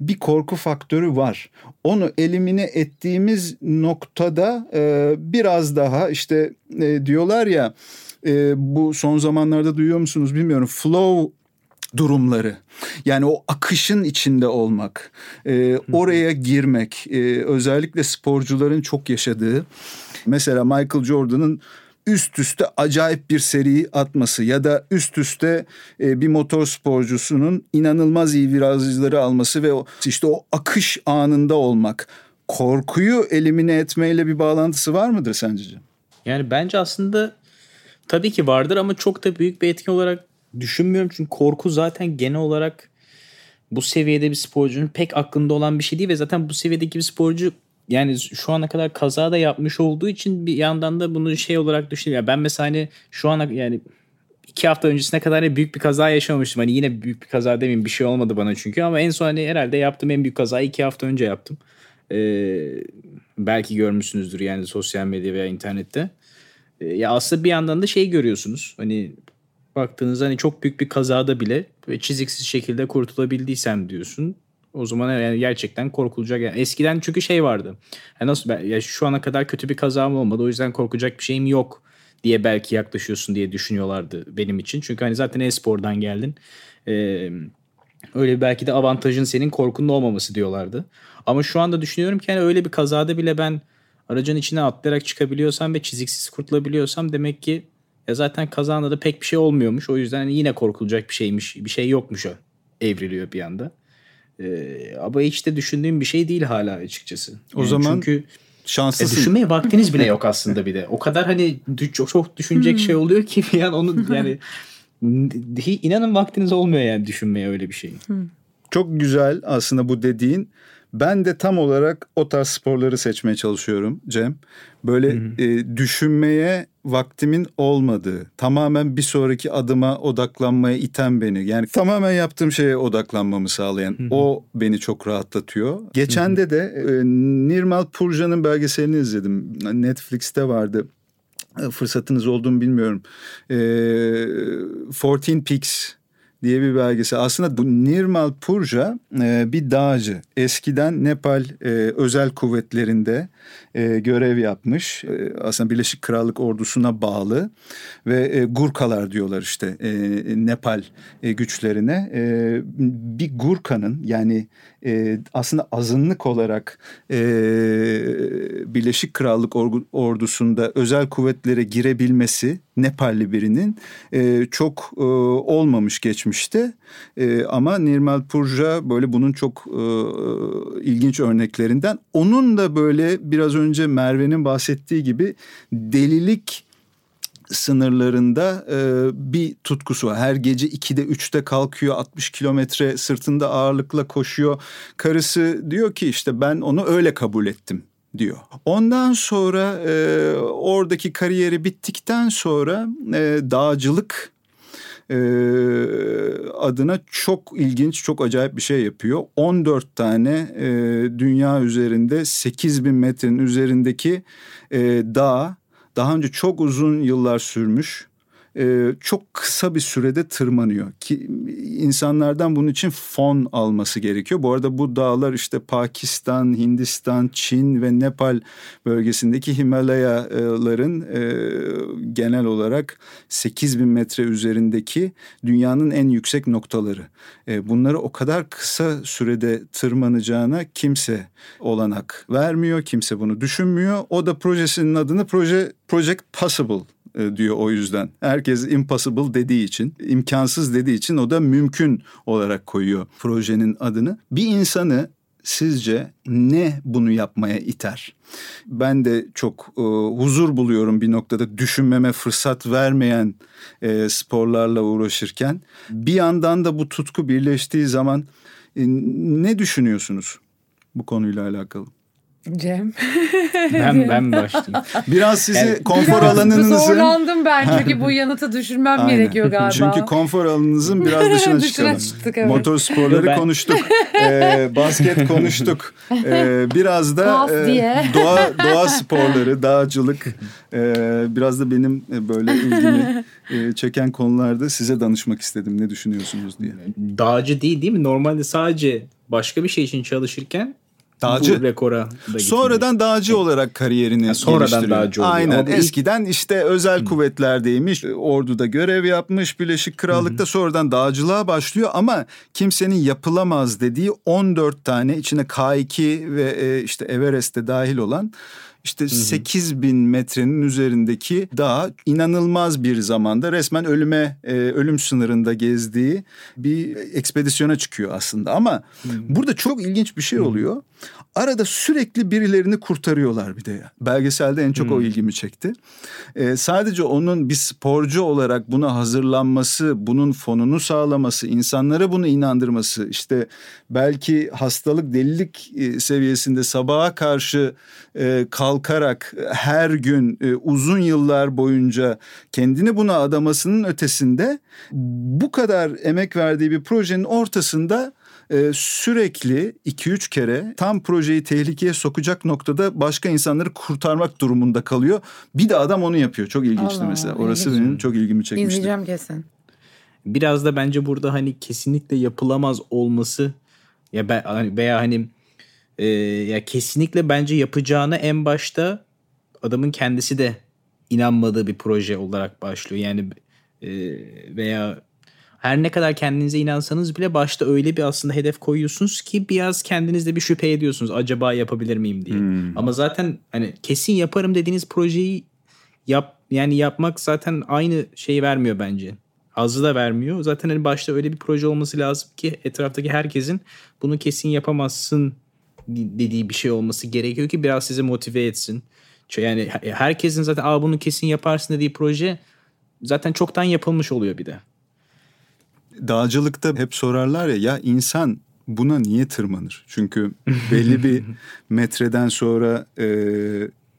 bir korku faktörü var. Onu elimine ettiğimiz noktada e, biraz daha işte e, diyorlar ya e, bu son zamanlarda duyuyor musunuz bilmiyorum flow durumları. Yani o akışın içinde olmak, e, oraya girmek, e, özellikle sporcuların çok yaşadığı. Mesela Michael Jordan'ın üst üste acayip bir seri atması ya da üst üste e, bir motor sporcusunun inanılmaz iyi virajları alması ve o, işte o akış anında olmak. Korkuyu elimine etmeyle bir bağlantısı var mıdır sence?
Yani bence aslında tabii ki vardır ama çok da büyük bir etki olarak düşünmüyorum. Çünkü korku zaten genel olarak bu seviyede bir sporcunun pek aklında olan bir şey değil ve zaten bu seviyedeki bir sporcu yani şu ana kadar kaza da yapmış olduğu için bir yandan da bunu şey olarak düşünüyorum. Yani ben mesela hani şu ana yani iki hafta öncesine kadar büyük bir kaza yaşamıştım. Hani yine büyük bir kaza demeyeyim bir şey olmadı bana çünkü ama en son hani herhalde yaptığım en büyük kaza iki hafta önce yaptım. Ee, belki görmüşsünüzdür yani sosyal medya veya internette. Ee, ya aslında bir yandan da şey görüyorsunuz. Hani baktığınızda hani çok büyük bir kazada bile çiziksiz şekilde kurtulabildiysem diyorsun. O zaman yani gerçekten korkulacak. Yani eskiden çünkü şey vardı. Yani nasıl ben, ya şu ana kadar kötü bir kazam olmadı. O yüzden korkacak bir şeyim yok diye belki yaklaşıyorsun diye düşünüyorlardı benim için. Çünkü hani zaten e-spordan geldin. Ee, öyle belki de avantajın senin korkunun olmaması diyorlardı. Ama şu anda düşünüyorum ki hani öyle bir kazada bile ben aracın içine atlayarak çıkabiliyorsam ve çiziksiz kurtulabiliyorsam demek ki ya zaten kazanda da pek bir şey olmuyormuş. O yüzden yine korkulacak bir şeymiş, bir şey yokmuş o evriliyor bir anda. Ee, ama hiç de düşündüğüm bir şey değil hala açıkçası.
O yani zaman çünkü şanslısın.
E, düşünmeye vaktiniz bile yok aslında bir de. O kadar hani çok çok düşünecek şey oluyor ki bir an onu yani inanın vaktiniz olmuyor yani düşünmeye öyle bir şeyin.
Çok güzel aslında bu dediğin. Ben de tam olarak o tarz sporları seçmeye çalışıyorum Cem. Böyle hı hı. E, düşünmeye vaktimin olmadığı, tamamen bir sonraki adıma odaklanmaya iten beni. Yani tamamen yaptığım şeye odaklanmamı sağlayan. Hı hı. O beni çok rahatlatıyor. Geçen de de e, Nirmal Purja'nın belgeselini izledim. Netflix'te vardı e, fırsatınız olduğunu bilmiyorum. E, 14 Peaks diye bir belgesel. Aslında bu Nirmal Purja e, bir dağcı. Eskiden Nepal e, özel kuvvetlerinde e, görev yapmış. E, aslında Birleşik Krallık ordusuna bağlı ve e, Gurkalar diyorlar işte e, Nepal e, güçlerine. E, bir Gurka'nın yani e, aslında azınlık olarak e, Birleşik Krallık ordusunda özel kuvvetlere girebilmesi Nepalli birinin e, çok e, olmamış geçmişte e, ama Nirmal Purja böyle bunun çok e, ilginç örneklerinden. Onun da böyle biraz önce Merve'nin bahsettiği gibi delilik sınırlarında e, bir tutkusu var. Her gece 2'de 3'te kalkıyor 60 kilometre sırtında ağırlıkla koşuyor. Karısı diyor ki işte ben onu öyle kabul ettim diyor. Ondan sonra e, oradaki kariyeri bittikten sonra e, dağcılık e, adına çok ilginç, çok acayip bir şey yapıyor. 14 tane e, dünya üzerinde 8 bin metrenin üzerindeki e, dağ daha önce çok uzun yıllar sürmüş e, çok kısa bir sürede tırmanıyor ki insanlardan bunun için fon alması gerekiyor. Bu arada bu dağlar işte Pakistan, Hindistan, Çin ve Nepal bölgesindeki Himalayaların e, genel olarak 8 bin metre üzerindeki dünyanın en yüksek noktaları. E, bunları o kadar kısa sürede tırmanacağına kimse olanak vermiyor, kimse bunu düşünmüyor. O da projesinin adını proje Project Possible diyor o yüzden. Herkes impossible dediği için, imkansız dediği için o da mümkün olarak koyuyor projenin adını. Bir insanı sizce ne bunu yapmaya iter? Ben de çok e, huzur buluyorum bir noktada düşünmeme fırsat vermeyen e, sporlarla uğraşırken. Bir yandan da bu tutku birleştiği zaman e, ne düşünüyorsunuz bu konuyla alakalı?
Cem.
Ben ben başlayayım.
Biraz sizi
Yani-
konfor
Biraz
alanınızın
Zorlandım ben çünkü bu yanıtı düşürmem
Aynen.
gerekiyor galiba.
Çünkü konfor alanınızın biraz dışına
Dışına
çıkalım.
çıktık, evet.
Motor sporları
Ben-
konuştuk. Ee, basket konuştuk. Ee, biraz da e, doğa doğa sporları, dağcılık e, biraz da benim e, böyle ilgimi e, çeken konularda size danışmak istedim. Ne düşünüyorsunuz diye.
Dağcı değil değil mi? Normalde sadece başka bir şey için çalışırken
Dağcı.
bu rekora da.
Sonradan dağcı olarak kariyerini
Ha, sonradan dağcı oluyor.
Aynen.
Ama
Eskiden işte özel kuvvetlerdeymiş. Orduda görev yapmış. Birleşik Krallık'ta sonradan dağcılığa başlıyor ama kimsenin yapılamaz dediği 14 tane içine K2 ve e, işte Everest'te dahil olan işte 8 bin metrenin üzerindeki dağ inanılmaz bir zamanda resmen ölüme e, ölüm sınırında gezdiği bir ekspedisyona çıkıyor aslında ama burada çok ilginç bir şey oluyor. Arada sürekli birilerini kurtarıyorlar bir de. Belgeselde en çok o ilgimi çekti. Ee, sadece onun bir sporcu olarak buna hazırlanması, bunun fonunu sağlaması, insanlara bunu inandırması, işte belki hastalık, delilik e, seviyesinde sabaha karşı e, kalkarak her gün e, uzun yıllar boyunca kendini buna adamasının ötesinde bu kadar emek verdiği bir projenin ortasında e, sürekli 2-3 kere tam projeyi tehlikeye sokacak noktada başka insanları kurtarmak durumunda kalıyor. Bir de adam onu yapıyor. Çok ilginçti
Allah,
mesela. Orası
ilginç.
benim çok ilgimi çekmişti.
İzleyeceğim kesin.
Biraz da bence burada hani kesinlikle yapılamaz olması ya ben hani veya hani e, ya kesinlikle bence yapacağına en başta adamın kendisi de inanmadığı bir proje olarak başlıyor. Yani e, veya her ne kadar kendinize inansanız bile başta öyle bir aslında hedef koyuyorsunuz ki biraz kendinizde bir şüphe ediyorsunuz. Acaba yapabilir miyim diye. Ama zaten hani kesin yaparım dediğiniz projeyi yap yani yapmak zaten aynı şeyi vermiyor bence. Azı da vermiyor. Zaten hani başta öyle bir proje olması lazım ki etraftaki herkesin bunu kesin yapamazsın dediği bir şey olması gerekiyor ki biraz sizi motive etsin. Yani herkesin zaten Aa, bunu kesin yaparsın dediği proje zaten çoktan yapılmış oluyor bir de.
Dağcılıkta hep sorarlar ya ya insan buna niye tırmanır? Çünkü belli bir metreden sonra e,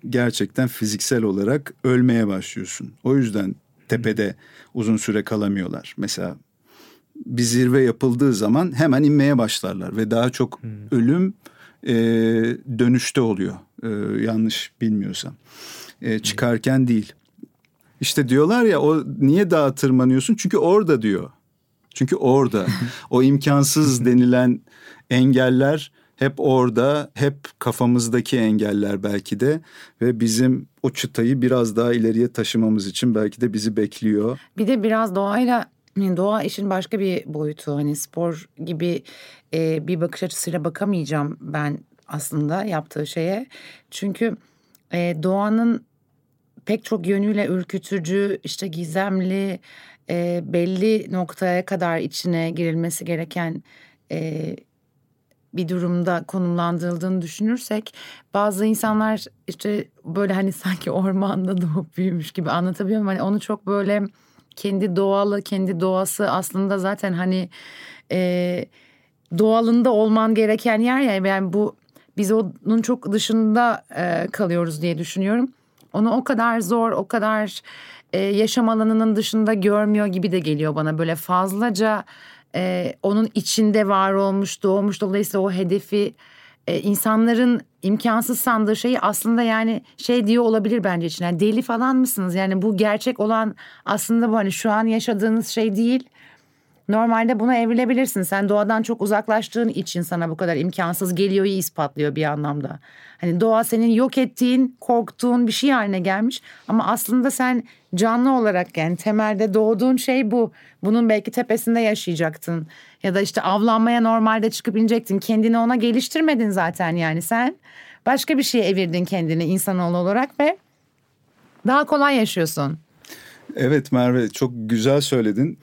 gerçekten fiziksel olarak ölmeye başlıyorsun. O yüzden tepede uzun süre kalamıyorlar. Mesela bir zirve yapıldığı zaman hemen inmeye başlarlar ve daha çok ölüm e, dönüşte oluyor. E, yanlış bilmiyorsam. E, çıkarken değil. İşte diyorlar ya o niye dağa tırmanıyorsun? Çünkü orada diyor. Çünkü orada o imkansız denilen engeller hep orada, hep kafamızdaki engeller belki de ve bizim o çıtayı biraz daha ileriye taşımamız için belki de bizi bekliyor.
Bir de biraz doğayla doğa işin başka bir boyutu. Hani spor gibi e, bir bakış açısıyla bakamayacağım ben aslında yaptığı şeye. Çünkü e, doğanın pek çok yönüyle ürkütücü, işte gizemli, e, belli noktaya kadar içine girilmesi gereken e, bir durumda konumlandırıldığını düşünürsek bazı insanlar işte böyle hani sanki ormanda doğup büyümüş gibi anlatabiliyor muyum? Hani onu çok böyle kendi doğalı, kendi doğası aslında zaten hani e, doğalında olman gereken yer ya yani bu biz onun çok dışında e, kalıyoruz diye düşünüyorum. Onu o kadar zor, o kadar e, yaşam alanının dışında görmüyor gibi de geliyor bana. Böyle fazlaca e, onun içinde var olmuş, doğmuş. Dolayısıyla o hedefi e, insanların imkansız sandığı şeyi aslında yani şey diyor olabilir bence için. Yani deli falan mısınız? Yani bu gerçek olan aslında bu hani şu an yaşadığınız şey değil. Normalde buna evrilebilirsin. Sen doğadan çok uzaklaştığın için sana bu kadar imkansız geliyor ispatlıyor bir anlamda. Hani doğa senin yok ettiğin, korktuğun bir şey haline gelmiş. Ama aslında sen canlı olarak yani temelde doğduğun şey bu. Bunun belki tepesinde yaşayacaktın. Ya da işte avlanmaya normalde çıkıp inecektin. Kendini ona geliştirmedin zaten yani sen. Başka bir şeye evirdin kendini insanoğlu olarak ve daha kolay yaşıyorsun.
Evet Merve çok güzel söyledin.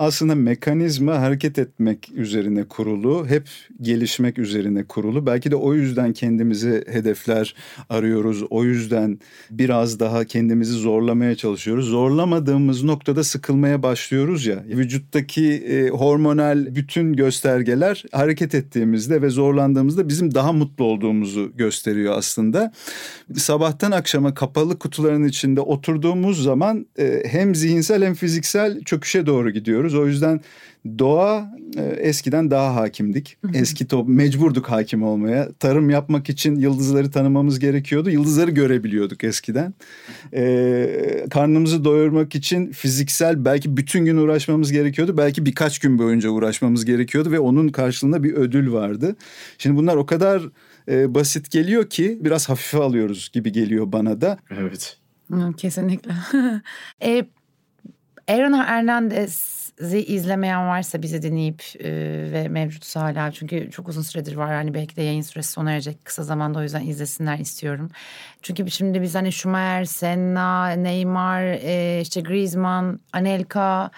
Aslında mekanizma hareket etmek üzerine kurulu, hep gelişmek üzerine kurulu. Belki de o yüzden kendimizi hedefler arıyoruz. O yüzden biraz daha kendimizi zorlamaya çalışıyoruz. Zorlamadığımız noktada sıkılmaya başlıyoruz ya. Vücuttaki e, hormonal bütün göstergeler hareket ettiğimizde ve zorlandığımızda bizim daha mutlu olduğumuzu gösteriyor aslında. Sabahtan akşama kapalı kutuların içinde oturduğumuz zaman e, hem zihinsel hem fiziksel çöküşe doğru gidiyoruz. O yüzden doğa e, eskiden daha hakimdik. Eski top mecburduk hakim olmaya. Tarım yapmak için yıldızları tanımamız gerekiyordu. Yıldızları görebiliyorduk eskiden. E, karnımızı doyurmak için fiziksel belki bütün gün uğraşmamız gerekiyordu. Belki birkaç gün boyunca uğraşmamız gerekiyordu ve onun karşılığında bir ödül vardı. Şimdi bunlar o kadar e, basit geliyor ki biraz hafife alıyoruz gibi geliyor bana da.
Evet.
Kesinlikle. e, Aaron Hernandez'i izlemeyen varsa bizi dinleyip e, ve mevcutsa hala çünkü çok uzun süredir var. Yani belki de yayın süresi sona erecek kısa zamanda o yüzden izlesinler istiyorum. Çünkü şimdi biz hani Schumacher, Senna, Neymar, e, işte Griezmann, Anelka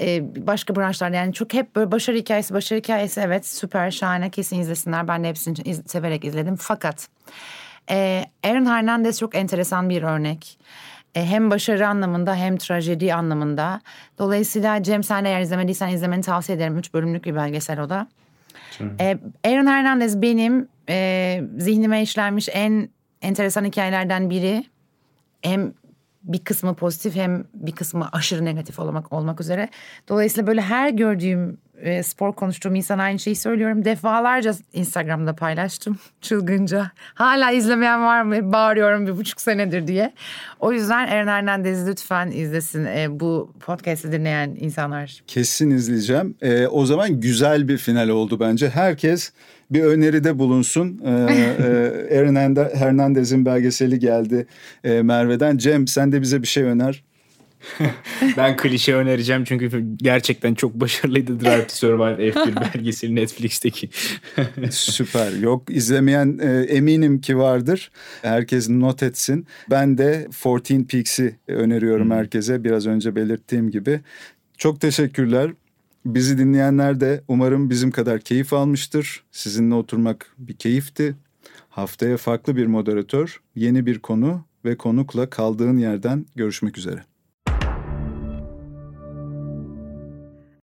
e, başka branşlarda yani çok hep böyle başarı hikayesi başarı hikayesi evet süper şahane kesin izlesinler. Ben de hepsini iz, severek izledim. Fakat e, Aaron Hernandez çok enteresan bir örnek hem başarı anlamında hem trajedi anlamında. Dolayısıyla Cem sen eğer izlemediysen izlemeni tavsiye ederim. Üç bölümlük bir belgesel o da. Ee, Aaron Hernandez benim e, zihnime işlenmiş en enteresan hikayelerden biri. Hem bir kısmı pozitif hem bir kısmı aşırı negatif olmak olmak üzere. Dolayısıyla böyle her gördüğüm e, spor konuştuğum insan aynı şeyi söylüyorum. Defalarca Instagram'da paylaştım çılgınca. Hala izlemeyen var mı? Bağırıyorum bir buçuk senedir diye. O yüzden Eren Hernandez'i lütfen izlesin e, bu podcast'i dinleyen insanlar.
Kesin izleyeceğim. E, o zaman güzel bir final oldu bence. Herkes bir öneride bulunsun. Ee, Aaron Hernandez'in belgeseli geldi e, Merve'den. Cem sen de bize bir şey öner.
ben klişe önereceğim çünkü gerçekten çok başarılıydı Drive to Survive F1 belgeseli Netflix'teki.
Süper. Yok izlemeyen e, eminim ki vardır. Herkes not etsin. Ben de 14 Peaks'i öneriyorum hmm. herkese. Biraz önce belirttiğim gibi. Çok teşekkürler. Bizi dinleyenler de umarım bizim kadar keyif almıştır. Sizinle oturmak bir keyifti. Haftaya farklı bir moderatör, yeni bir konu ve konukla kaldığın yerden görüşmek üzere.